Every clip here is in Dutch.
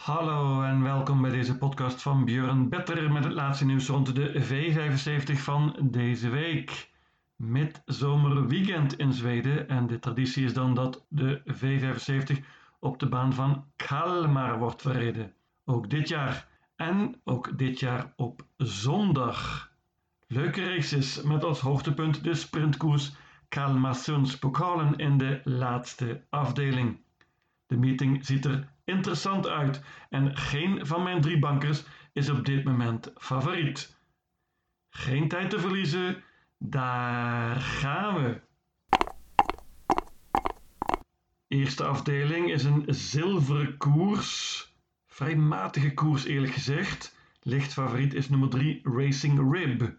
Hallo en welkom bij deze podcast van Björn Better met het laatste nieuws rond de V75 van deze week. Midzomerweekend in Zweden en de traditie is dan dat de V75 op de baan van Kalmar wordt verreden. Ook dit jaar en ook dit jaar op zondag. Leuke races met als hoogtepunt de sprintkoers Kalmarsunds-pokalen in de laatste afdeling. De meeting ziet er interessant uit en geen van mijn drie bankers is op dit moment favoriet. Geen tijd te verliezen, daar gaan we. Eerste afdeling is een zilveren koers. Vrij matige koers eerlijk gezegd. Licht favoriet is nummer 3 Racing Rib. Het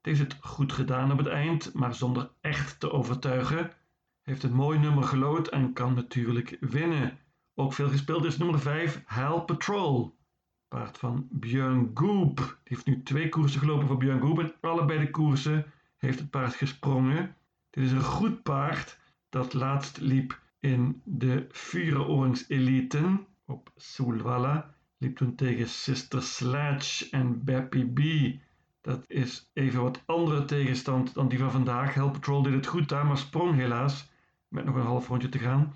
heeft het goed gedaan op het eind, maar zonder echt te overtuigen. Heeft een mooi nummer gelood en kan natuurlijk winnen. Ook veel gespeeld is nummer 5 Hell Patrol. Paard van Björn Goop. Die heeft nu twee koersen gelopen voor Björn Goop. En allebei de koersen heeft het paard gesprongen. Dit is een goed paard dat laatst liep in de Vuuroorings Eliten op Solvalla. Liep toen tegen Sister Sledge en Beppy B. Dat is even wat andere tegenstand dan die van vandaag. Hell Patrol deed het goed daar, maar sprong helaas. Met nog een half rondje te gaan.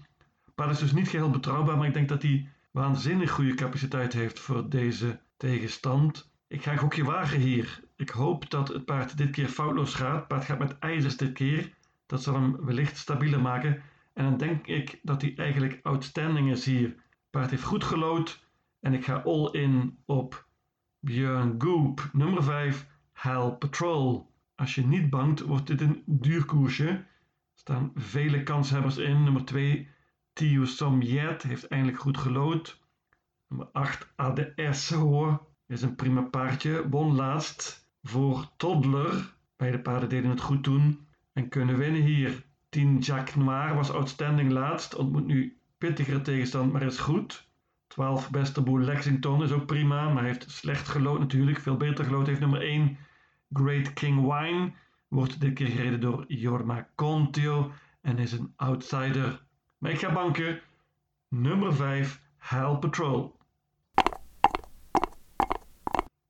Paard is dus niet geheel betrouwbaar, maar ik denk dat hij waanzinnig goede capaciteit heeft voor deze tegenstand. Ik ga een gokje wagen hier. Ik hoop dat het paard dit keer foutloos gaat. Het paard gaat met ijzers dit keer. Dat zal hem wellicht stabieler maken. En dan denk ik dat hij eigenlijk outstanding is hier. Het paard heeft goed gelood. En ik ga all in op Björn Goop, nummer 5, Hell Patrol. Als je niet bangt, wordt dit een duur koersje. Staan vele kanshebbers in. Nummer 2, Tio Somjet heeft eindelijk goed gelood. Nummer 8 ADS hoor is een prima paardje. Won laatst voor Toddler. Beide paarden deden het goed toen en kunnen winnen hier. 10 Jack Noir was outstanding laatst. Ontmoet nu pittigere tegenstand, maar is goed. 12 Beste Boer Lexington is ook prima, maar heeft slecht gelood natuurlijk. Veel beter gelood heeft nummer 1 Great King Wine. Wordt dit keer gereden door Jorma Contio en is een outsider. Maar ik ga banken. Nummer 5, Hell Patrol.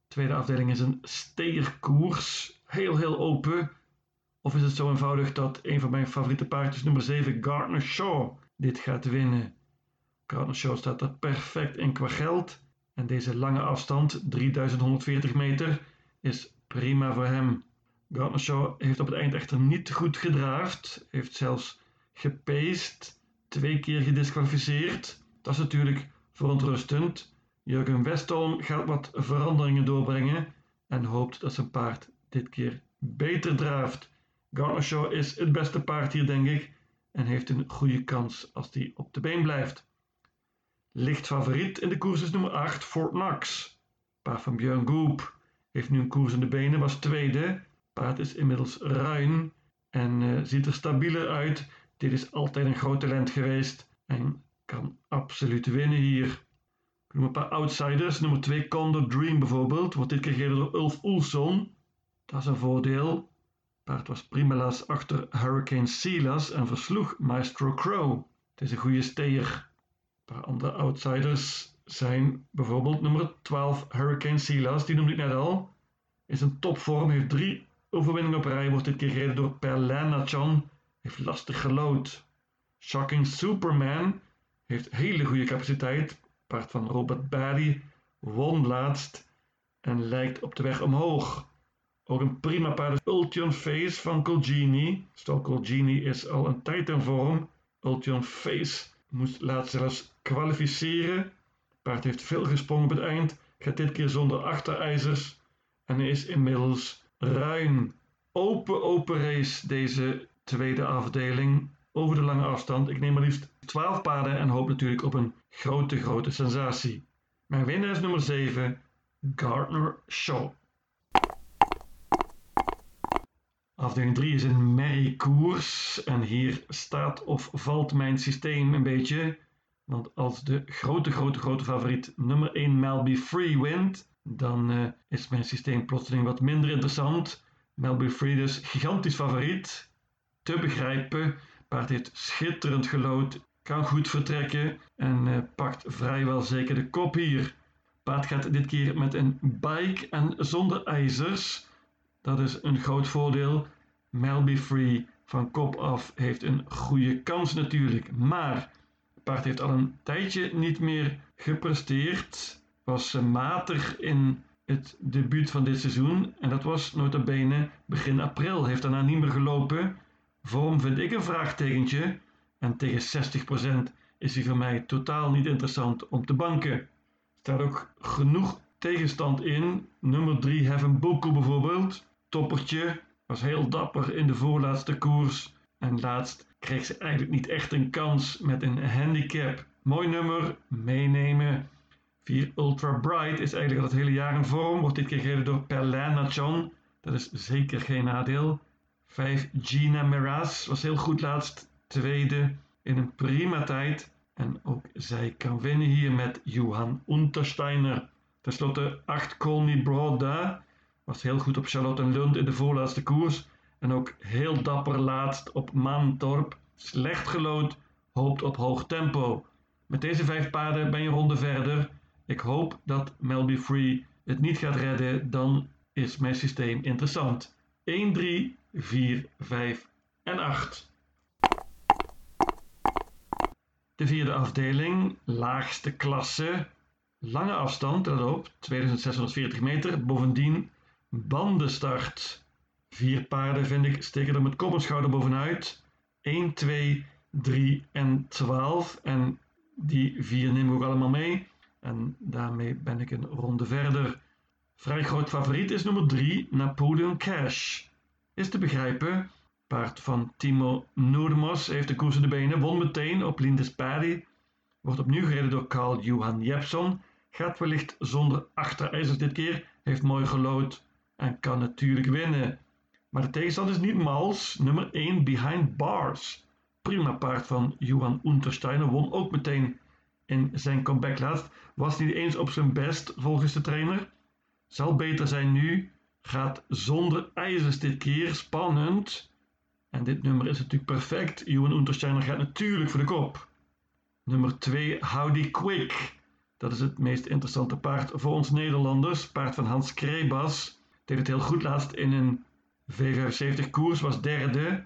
Tweede afdeling is een steerkoers. Heel, heel open. Of is het zo eenvoudig dat een van mijn favoriete paardjes, nummer 7, Gardner Shaw, dit gaat winnen? Gardner Shaw staat er perfect in qua geld. En deze lange afstand, 3140 meter, is prima voor hem. Gardner Shaw heeft op het eind echter niet goed gedraafd. Heeft zelfs gepeest twee keer gedisqualificeerd. Dat is natuurlijk verontrustend. Jurgen Westholm gaat wat veranderingen doorbrengen en hoopt dat zijn paard dit keer beter draaft. Garnershaw is het beste paard hier, denk ik, en heeft een goede kans als hij op de been blijft. Licht favoriet in de koers is nummer 8, Fort Knox. Paard van Björn Goop heeft nu een koers in de benen, was tweede. Paard is inmiddels ruim en uh, ziet er stabieler uit dit is altijd een groot talent geweest en kan absoluut winnen hier. Ik noem een paar outsiders. Nummer 2 Condor Dream bijvoorbeeld. Wordt dit keer gegeven door Ulf Oelson. Dat is een voordeel. Paard was primelaas achter Hurricane Silas en versloeg Maestro Crow. Het is een goede steer. Een paar andere outsiders zijn bijvoorbeeld nummer 12 Hurricane Silas. Die noemde ik net al. Is een topvorm, heeft drie overwinningen op rij. Wordt dit keer gereden door Perlanachon heeft lastig gelood. Shocking Superman heeft hele goede capaciteit. Paard van Robert Barry won laatst en lijkt op de weg omhoog. Ook een prima paard is Ultion Face van Colgini. Stal Colgini is al een tijd in vorm. Ultion Face moest laatst zelfs kwalificeren. Paard heeft veel gesprongen op het eind. Gaat dit keer zonder achterijzers. En is inmiddels ruim. Open, open race deze tweede afdeling over de lange afstand. Ik neem maar liefst 12 paarden en hoop natuurlijk op een grote, grote sensatie. Mijn winnaar is nummer 7, Gardner Shaw. Afdeling 3 is een merriekoers en hier staat of valt mijn systeem een beetje. Want als de grote, grote, grote favoriet nummer 1 Melby Free wint, dan uh, is mijn systeem plotseling wat minder interessant. Melby Free dus gigantisch favoriet te begrijpen. Paard heeft schitterend gelood kan goed vertrekken en uh, pakt vrijwel zeker de kop hier. Paard gaat dit keer met een bike en zonder ijzers. Dat is een groot voordeel. Melby Free van kop af heeft een goede kans natuurlijk. Maar het paard heeft al een tijdje niet meer gepresteerd. Was matig in het debuut van dit seizoen. En dat was nota bene begin april. Heeft daarna niet meer gelopen. Vorm vind ik een vraagtekentje. En tegen 60% is hij voor mij totaal niet interessant om te banken. Er staat ook genoeg tegenstand in. Nummer 3 Heaven Boku bijvoorbeeld. Toppertje. Was heel dapper in de voorlaatste koers. En laatst kreeg ze eigenlijk niet echt een kans met een handicap. Mooi nummer, meenemen. 4 Ultra Bright is eigenlijk al het hele jaar in vorm. Wordt dit keer gereden door Perlin John. Dat is zeker geen nadeel. 5 Gina Meraz was heel goed laatst. Tweede in een prima tijd. En ook zij kan winnen hier met Johan Untersteiner. Ten slotte 8 Call Broda. Was heel goed op Charlottenlund in de voorlaatste koers. En ook heel dapper laatst op Maantorp. Slecht gelood, hoopt op hoog tempo. Met deze vijf paarden ben je ronde verder. Ik hoop dat Melby Free het niet gaat redden, dan is mijn systeem interessant. 1, 3, 4, 5 en 8. De vierde afdeling, laagste klasse, lange afstand, dat op 2640 meter, bovendien bandenstart. Vier paarden vind ik steken er met kop bovenuit. 1, 2, 3 en 12 en die vier nemen we ook allemaal mee. En daarmee ben ik een ronde verder. Vrij groot favoriet is nummer 3, Napoleon Cash. Is te begrijpen. Paard van Timo Noordemos heeft de koers in de benen, won meteen op Lindes Paddy. Wordt opnieuw gereden door Carl Johan Jepson. Gaat wellicht zonder achterijzers dit keer. Heeft mooi gelood en kan natuurlijk winnen. Maar de tegenstand is niet mals. Nummer 1 Behind Bars. Prima paard van Johan Untersteiner. Won ook meteen in zijn comeback laatst. Was niet eens op zijn best volgens de trainer. Zal beter zijn nu. Gaat zonder ijzers dit keer. Spannend. En dit nummer is natuurlijk perfect. Johan Untersteiner gaat natuurlijk voor de kop. Nummer 2 Howdy Quick. Dat is het meest interessante paard voor ons Nederlanders. Paard van Hans Krebas. Deed het heel goed laatst in een V75 koers. Was derde.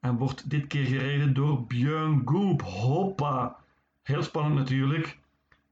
En wordt dit keer gereden door Björn Goop. Hoppa. Heel spannend natuurlijk.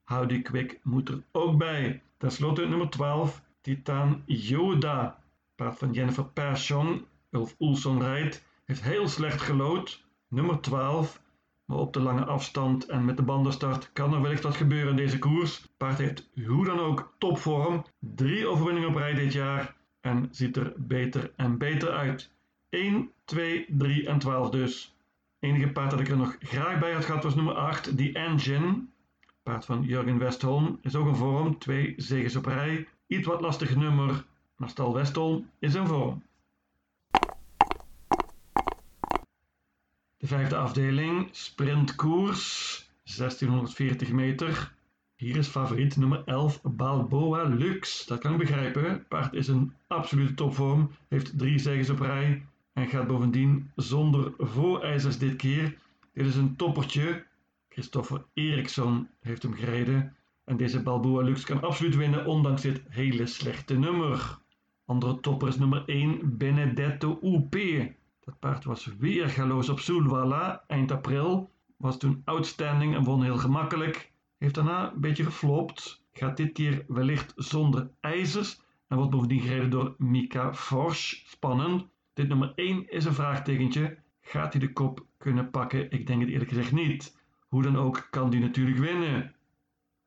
Howdy Quick moet er ook bij. Ten slotte nummer 12, Titan Yoda. Paard van Jennifer Persson. Ulf Oelson rijdt. Heeft heel slecht gelood. Nummer 12. Maar op de lange afstand en met de bandenstart kan er wellicht wat gebeuren in deze koers. Paard heeft hoe dan ook topvorm. Drie overwinningen op rij dit jaar. En ziet er beter en beter uit. 1, 2, 3 en 12 dus enige paard dat ik er nog graag bij had gehad was nummer 8, The Engine. Paard van Jurgen Westholm is ook een vorm, twee zegens op rij. Iets wat lastig nummer, maar Stal Westholm is een vorm. De vijfde afdeling, sprintkoers, 1640 meter. Hier is favoriet nummer 11, Balboa Lux. Dat kan ik begrijpen. Paard is een absolute topvorm, heeft drie zegens op rij, en gaat bovendien zonder voorijzers dit keer. Dit is een toppertje. Christopher Eriksson heeft hem gereden. En deze Balboa Lux kan absoluut winnen, ondanks dit hele slechte nummer. Andere topper is nummer 1, Benedetto UP. Dat paard was weer galoos op Soulwalla eind april. Was toen outstanding en won heel gemakkelijk. Heeft daarna een beetje geflopt. Gaat dit keer wellicht zonder ijzers. En wordt bovendien gereden door Mika Forsch. Spannend. Dit nummer 1 is een vraagtekentje. Gaat hij de kop kunnen pakken? Ik denk het eerlijk gezegd niet. Hoe dan ook kan hij natuurlijk winnen.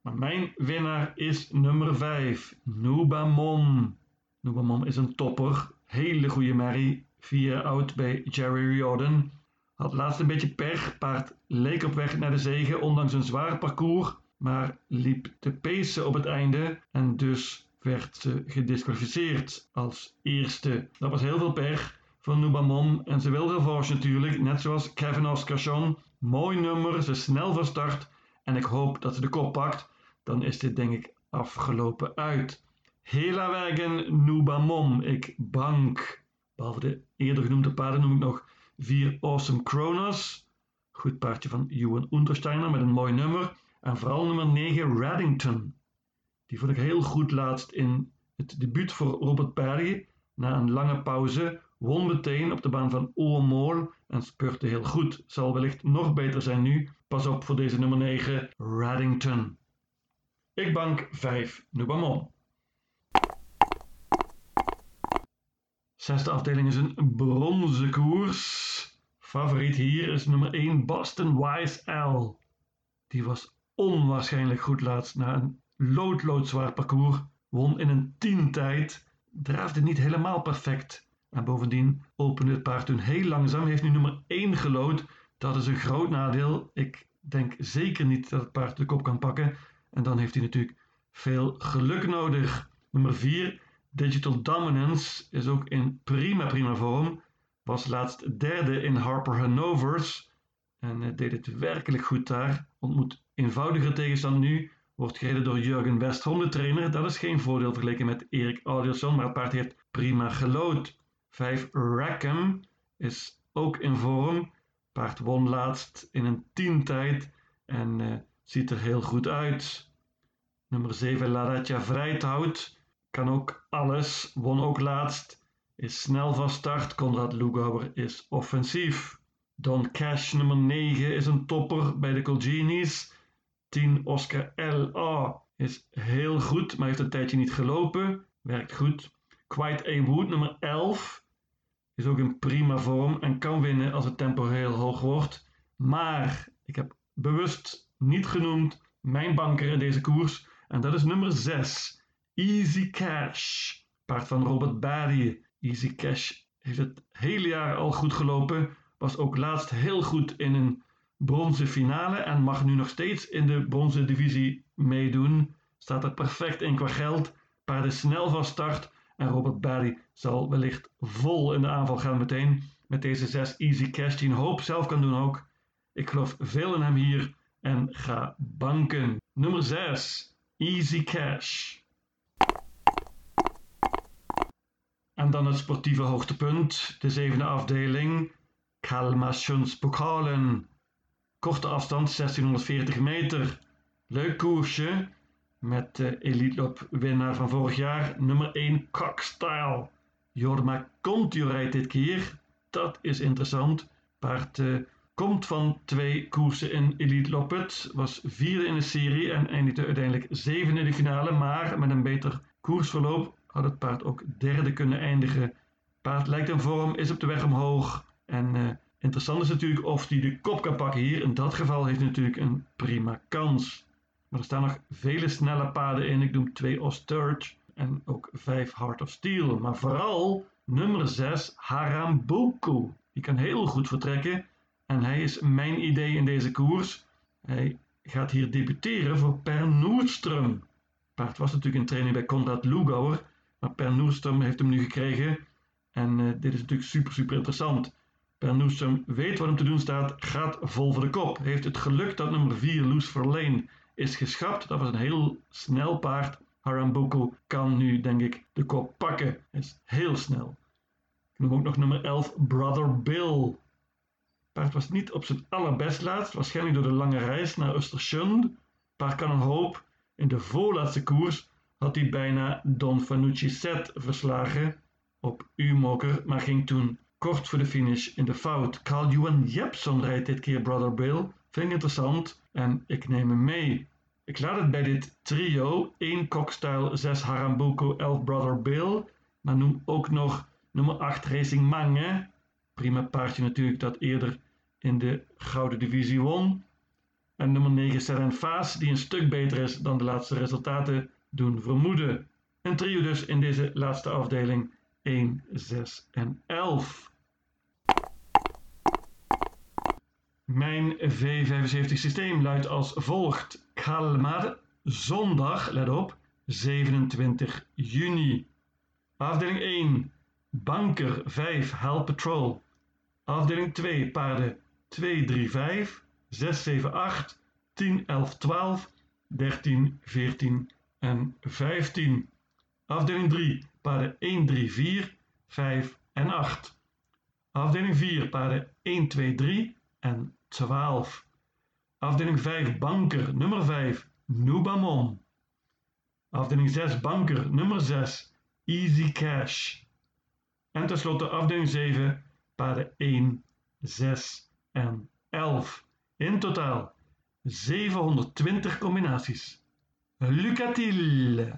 Maar mijn winnaar is nummer 5, Nubamon. Nubamon is een topper. Hele goede merrie. 4 oud bij Jerry Riordan. Had laatst een beetje pech. Paard leek op weg naar de zegen, ondanks een zwaar parcours. Maar liep te pacen op het einde. En dus werd ze gedisqualificeerd als eerste. Dat was heel veel pech van Nubamon en ze wil revanche natuurlijk, net zoals Kevin Oscarsson. Mooi nummer, ze snel van start en ik hoop dat ze de kop pakt. Dan is dit denk ik afgelopen uit. Hela wegen Nubamon, ik bank. Behalve de eerder genoemde paarden noem ik nog vier Awesome Kronos. Goed paardje van Ewan Untersteiner met een mooi nummer. En vooral nummer 9 Reddington. Die vond ik heel goed laatst in het debuut voor Robert Perry. Na een lange pauze won meteen op de baan van Oomol en spurte heel goed. Zal wellicht nog beter zijn nu. Pas op voor deze nummer 9 Reddington. Ik bank 5 Nubamon. Zesde afdeling is een bronzen koers. Favoriet hier is nummer 1 Boston Wise L. Die was onwaarschijnlijk goed laatst na een loodloodzwaar parcours. Won in een 10 tijd. Draafde niet helemaal perfect. En bovendien opende het paard toen heel langzaam. Heeft nu nummer 1 gelood. Dat is een groot nadeel. Ik denk zeker niet dat het paard de kop kan pakken. En dan heeft hij natuurlijk veel geluk nodig. Nummer 4 Digital Dominance is ook in prima prima vorm. Was laatst derde in Harper Hanovers en eh, deed het werkelijk goed daar. Ontmoet eenvoudiger tegenstand nu. Wordt gereden door Jurgen Westholm, de trainer. Dat is geen voordeel vergeleken met Erik Audielson, maar het paard heeft prima gelood. 5 Rackham is ook in vorm. Paard won laatst in een 10 tijd en uh, ziet er heel goed uit. Nummer 7 Laratja Vrijthout kan ook alles, won ook laatst is snel van start. Konrad Lugauer is offensief. Don Cash nummer 9 is een topper bij de Colginis. 10 Oscar L.A. is heel goed, maar heeft een tijdje niet gelopen. Werkt goed. Quite A. Wood nummer 11 is ook in prima vorm en kan winnen als het tempo heel hoog wordt. Maar ik heb bewust niet genoemd mijn banker in deze koers. En dat is nummer 6. Easy Cash. Paard van Robert Barry. Easy Cash heeft het hele jaar al goed gelopen. Was ook laatst heel goed in een bronzen finale en mag nu nog steeds in de bronzen divisie meedoen. Staat er perfect in qua geld. Paard is snel van start en Robert Barry zal wellicht vol in de aanval gaan meteen. Met deze 6 Easy Cash die een hoop zelf kan doen ook. Ik geloof veel in hem hier en ga banken. Nummer 6 Easy Cash. En dan het sportieve hoogtepunt, de zevende afdeling, Kalmarsunds Korte afstand, 1640 meter. Leuk koersje met de Elite winnaar van vorig jaar, nummer 1 Cockstyle. Jorma Contio rijdt dit keer. Dat is interessant. Paard uh, komt van twee koersen in Elite Loppet. Was vierde in de serie en eindigde uiteindelijk zevende in de finale. Maar met een beter koersverloop had het paard ook derde kunnen eindigen. Paard lijkt in vorm, is op de weg omhoog. En uh, interessant is natuurlijk of hij de kop kan pakken hier. In dat geval heeft hij natuurlijk een prima kans. Maar er staan nog vele snelle paarden in. Ik noem twee Osturge en ook vijf Heart of Steel. Maar vooral nummer 6 Harambuku. Die kan heel goed vertrekken. En hij is mijn idee in deze koers. Hij gaat hier debuteren voor Per Noordström. Paard was natuurlijk in training bij Konrad Lugauer. Maar Per Noorström heeft hem nu gekregen. En uh, dit is natuurlijk super, super interessant. Noorström weet wat hem te doen staat, gaat vol voor de kop. Heeft het geluk dat nummer 4, Loes Verleen, is geschrapt. Dat was een heel snel paard. Harambuku kan nu, denk ik, de kop pakken. Hij is heel snel. Ik noem ook nog nummer 11, Brother Bill. Paard was niet op zijn allerbest laatst, waarschijnlijk door de lange reis naar Östersund. Paard kan een hoop. In de voorlaatste koers had hij bijna Don Fanucci Set verslagen op U-moker, maar ging toen kort voor de finish in de fout. Carl Johan Jepson rijdt dit keer Brother Bill. Vind ik interessant en ik neem hem mee. Ik laat het bij dit trio 1 Cockstyle, 6 Harambuco, 11 Brother Bill. Maar noem ook nog nummer 8 Racing Mange. Prima paardje natuurlijk dat eerder in de gouden divisie won. En nummer 9 Seren Faas die een stuk beter is dan de laatste resultaten doen vermoeden. Een trio dus in deze laatste afdeling 1, 6 en 11. Mijn V75 systeem luidt als volgt. Kalmar, zondag, let op, 27 juni. Afdeling 1, Banker 5, Hell Patrol. Afdeling 2, paarden 2, 3, 5, 6, 7, 8, 10, 11, 12, 13, 14 en 15. Afdeling 3, paarden 1, 3, 4, 5 en 8. Afdeling 4, paarden 1, 2, 3 en 12. Afdeling 5 banker nummer 5 Nubamon. Afdeling 6 banker nummer 6 Easy Cash. En tenslotte afdeling 7 paden 1, 6 en 11. In totaal 720 combinaties. Lucatil!